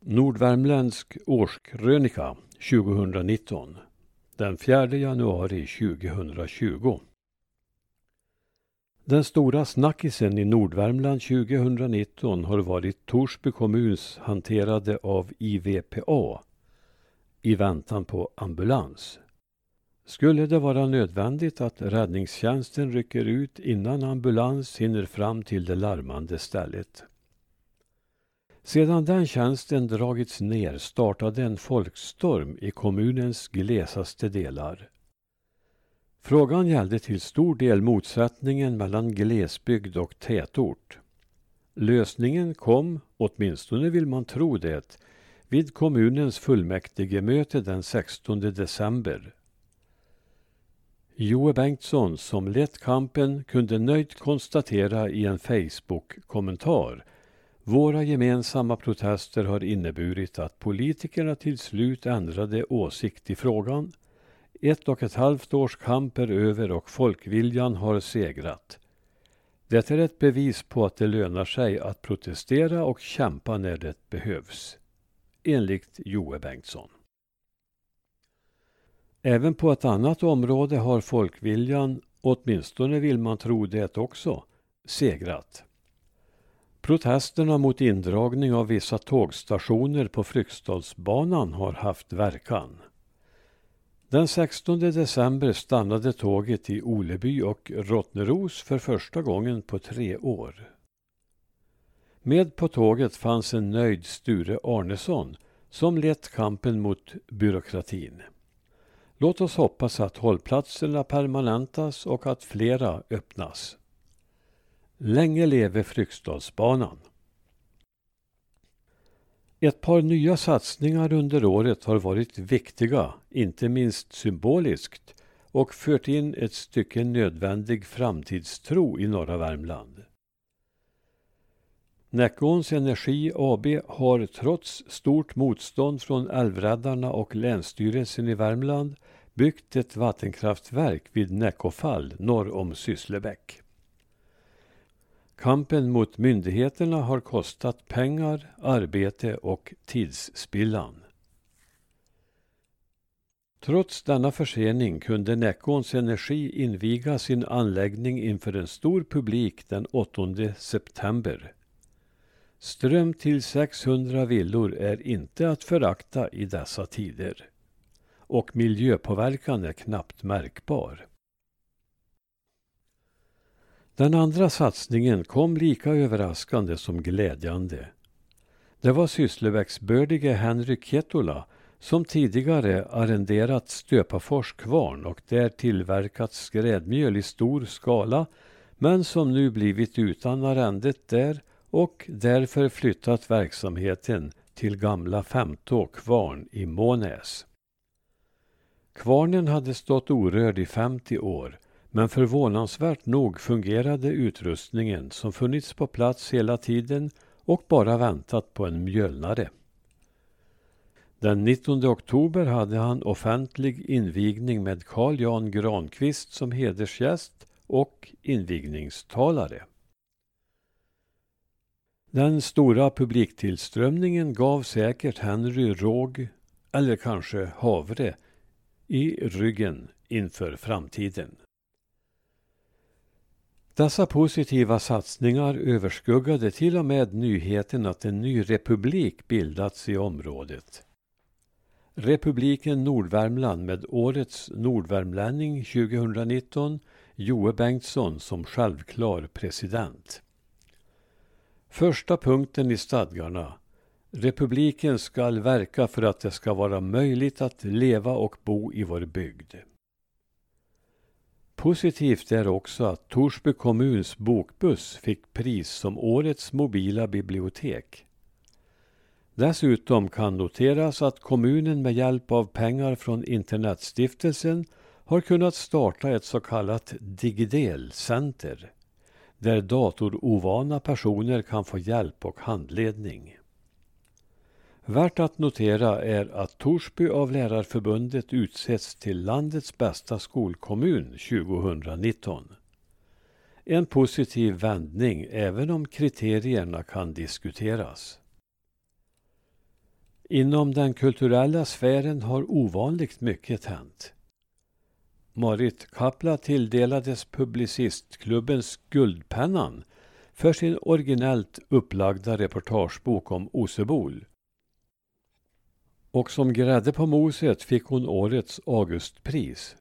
Nordvärmländsk årskrönika 2019 den 4 januari 2020 Den stora snackisen i Nordvärmland 2019 har varit Torsby kommuns hanterade av IVPA i väntan på ambulans. Skulle det vara nödvändigt att räddningstjänsten rycker ut innan ambulans hinner fram till det larmande stället sedan den tjänsten dragits ner startade en folkstorm i kommunens glesaste delar. Frågan gällde till stor del motsättningen mellan glesbygd och tätort. Lösningen kom, åtminstone vill man tro det, vid kommunens fullmäktigemöte den 16 december. Joe Bengtsson, som lett kampen, kunde nöjt konstatera i en Facebook-kommentar våra gemensamma protester har inneburit att politikerna till slut ändrade åsikt i frågan. Ett och ett halvt års kamp är över och folkviljan har segrat. Det är ett bevis på att det lönar sig att protestera och kämpa när det behövs. Enligt Joe Bengtsson. Även på ett annat område har folkviljan, åtminstone vill man tro det också, segrat. Protesterna mot indragning av vissa tågstationer på Fryksdalsbanan har haft verkan. Den 16 december stannade tåget i Oleby och Rottneros för första gången på tre år. Med på tåget fanns en nöjd Sture Arnesson som lett kampen mot byråkratin. Låt oss hoppas att hållplatserna permanentas och att flera öppnas. Länge leve Fryksdalsbanan! Ett par nya satsningar under året har varit viktiga, inte minst symboliskt och fört in ett stycke nödvändig framtidstro i norra Värmland. Näckåns Energi AB har trots stort motstånd från Älvräddarna och Länsstyrelsen i Värmland byggt ett vattenkraftverk vid Näckåfall norr om Sysslebäck. Kampen mot myndigheterna har kostat pengar, arbete och tidsspillan. Trots denna försening kunde Näckåns Energi inviga sin anläggning inför en stor publik den 8 september. Ström till 600 villor är inte att förakta i dessa tider. Och miljöpåverkan är knappt märkbar. Den andra satsningen kom lika överraskande som glädjande. Det var Sysslebäcksbördige Henry Ketola som tidigare arrenderat Stöpafors kvarn och där tillverkat skrädmjöl i stor skala men som nu blivit utan arrendet där och därför flyttat verksamheten till gamla Femtå kvarn i Månäs. Kvarnen hade stått orörd i 50 år men förvånansvärt nog fungerade utrustningen som funnits på plats hela tiden och bara väntat på en mjölnare. Den 19 oktober hade han offentlig invigning med Carl Jan Granqvist som hedersgäst och invigningstalare. Den stora publiktillströmningen gav säkert Henry råg, eller kanske havre, i ryggen inför framtiden. Dessa positiva satsningar överskuggade till och med nyheten att en ny republik bildats i området. Republiken Nordvärmland med årets nordvärmlänning 2019, Joe Bengtsson som självklar president. Första punkten i stadgarna. Republiken skall verka för att det ska vara möjligt att leva och bo i vår bygd. Positivt är också att Torsby kommuns bokbuss fick pris som årets mobila bibliotek. Dessutom kan noteras att kommunen med hjälp av pengar från Internetstiftelsen har kunnat starta ett så kallat Digidel-center där datorovana personer kan få hjälp och handledning. Värt att notera är att Torsby av Lärarförbundet utsetts till landets bästa skolkommun 2019. En positiv vändning även om kriterierna kan diskuteras. Inom den kulturella sfären har ovanligt mycket hänt. Marit Kapla tilldelades Publicistklubbens Guldpennan för sin originellt upplagda reportagebok om Osebol. Och som grädde på moset fick hon årets Augustpris.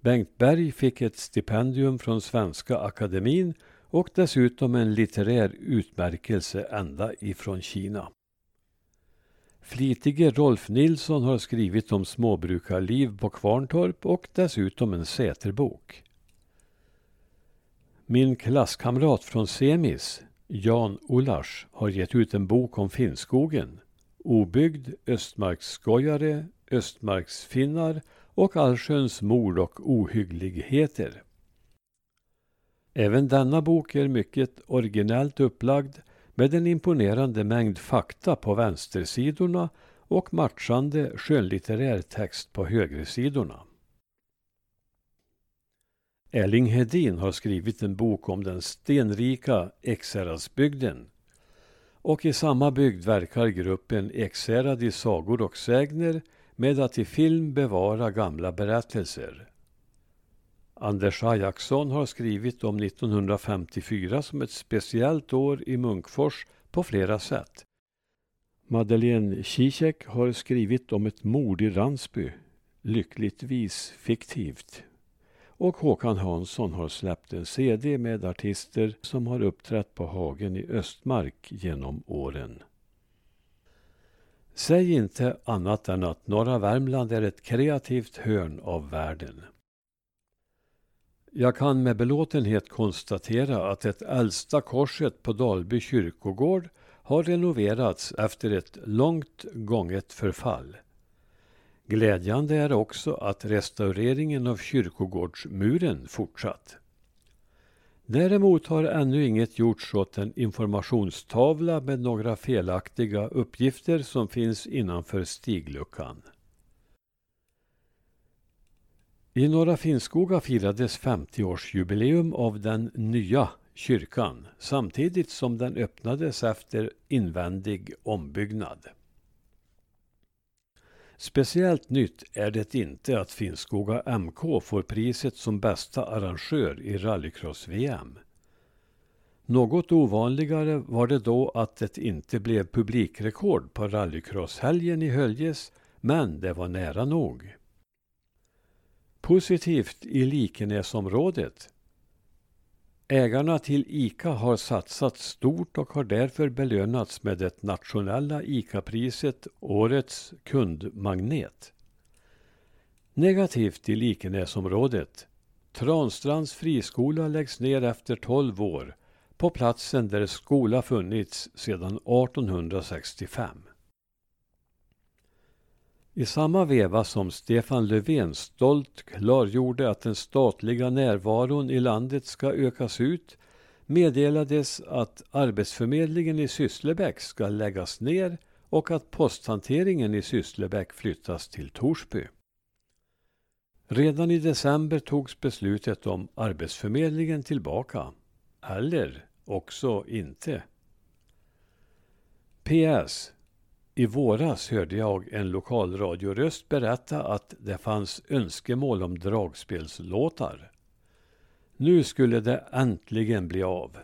Bengt Berg fick ett stipendium från Svenska Akademin och dessutom en litterär utmärkelse ända ifrån Kina. Flitige Rolf Nilsson har skrivit om småbrukarliv på Kvarntorp och dessutom en säterbok. Min klasskamrat från Semis, Jan Ullars, har gett ut en bok om Finnskogen. Obygd, Östmarksskojare, Östmarksfinnar och allsköns mord och ohyggligheter. Även denna bok är mycket originellt upplagd med en imponerande mängd fakta på vänstersidorna och matchande skönlitterär text på högersidorna. Erling Hedin har skrivit en bok om den stenrika Ekshäradsbygden. Och i samma bygd verkar gruppen Ekshärad i sagor och sägner med att i film bevara gamla berättelser. Anders Ajaxson har skrivit om 1954 som ett speciellt år i Munkfors på flera sätt. Madeleine Zizek har skrivit om ett mord i Ransby, lyckligtvis fiktivt. Och Håkan Hansson har släppt en CD med artister som har uppträtt på Hagen i Östmark genom åren. Säg inte annat än att norra Värmland är ett kreativt hörn av världen. Jag kan med belåtenhet konstatera att det äldsta korset på Dalby kyrkogård har renoverats efter ett långt gånget förfall. Glädjande är också att restaureringen av kyrkogårdsmuren fortsatt. Däremot har ännu inget gjorts åt en informationstavla med några felaktiga uppgifter som finns innanför stigluckan. I Norra Finnskoga firades 50-årsjubileum av den nya kyrkan samtidigt som den öppnades efter invändig ombyggnad. Speciellt nytt är det inte att Finnskoga MK får priset som bästa arrangör i rallycross-VM. Något ovanligare var det då att det inte blev publikrekord på rallycrosshelgen i Höljes, men det var nära nog. Positivt i Likenäsområdet. Ägarna till ICA har satsat stort och har därför belönats med det nationella ICA-priset Årets kundmagnet. Negativt i Likenäsområdet. Transtrands friskola läggs ner efter 12 år på platsen där skola funnits sedan 1865. I samma veva som Stefan Löfven stolt klargjorde att den statliga närvaron i landet ska ökas ut meddelades att Arbetsförmedlingen i Sysslebäck ska läggas ner och att posthanteringen i Sysslebäck flyttas till Torsby. Redan i december togs beslutet om Arbetsförmedlingen tillbaka. Eller också inte. PS. I våras hörde jag en lokalradioröst berätta att det fanns önskemål om dragspelslåtar. Nu skulle det äntligen bli av.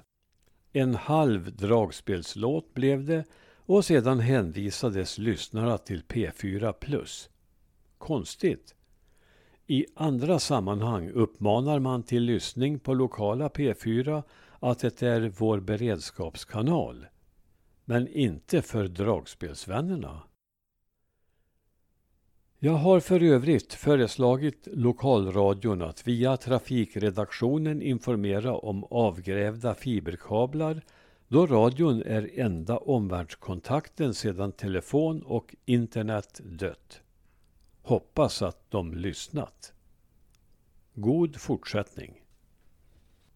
En halv dragspelslåt blev det och sedan hänvisades lyssnarna till P4 Konstigt. I andra sammanhang uppmanar man till lyssning på lokala P4 att det är vår beredskapskanal men inte för dragspelsvännerna. Jag har för övrigt föreslagit lokalradion att via trafikredaktionen informera om avgrävda fiberkablar då radion är enda omvärldskontakten sedan telefon och internet dött. Hoppas att de lyssnat. God fortsättning.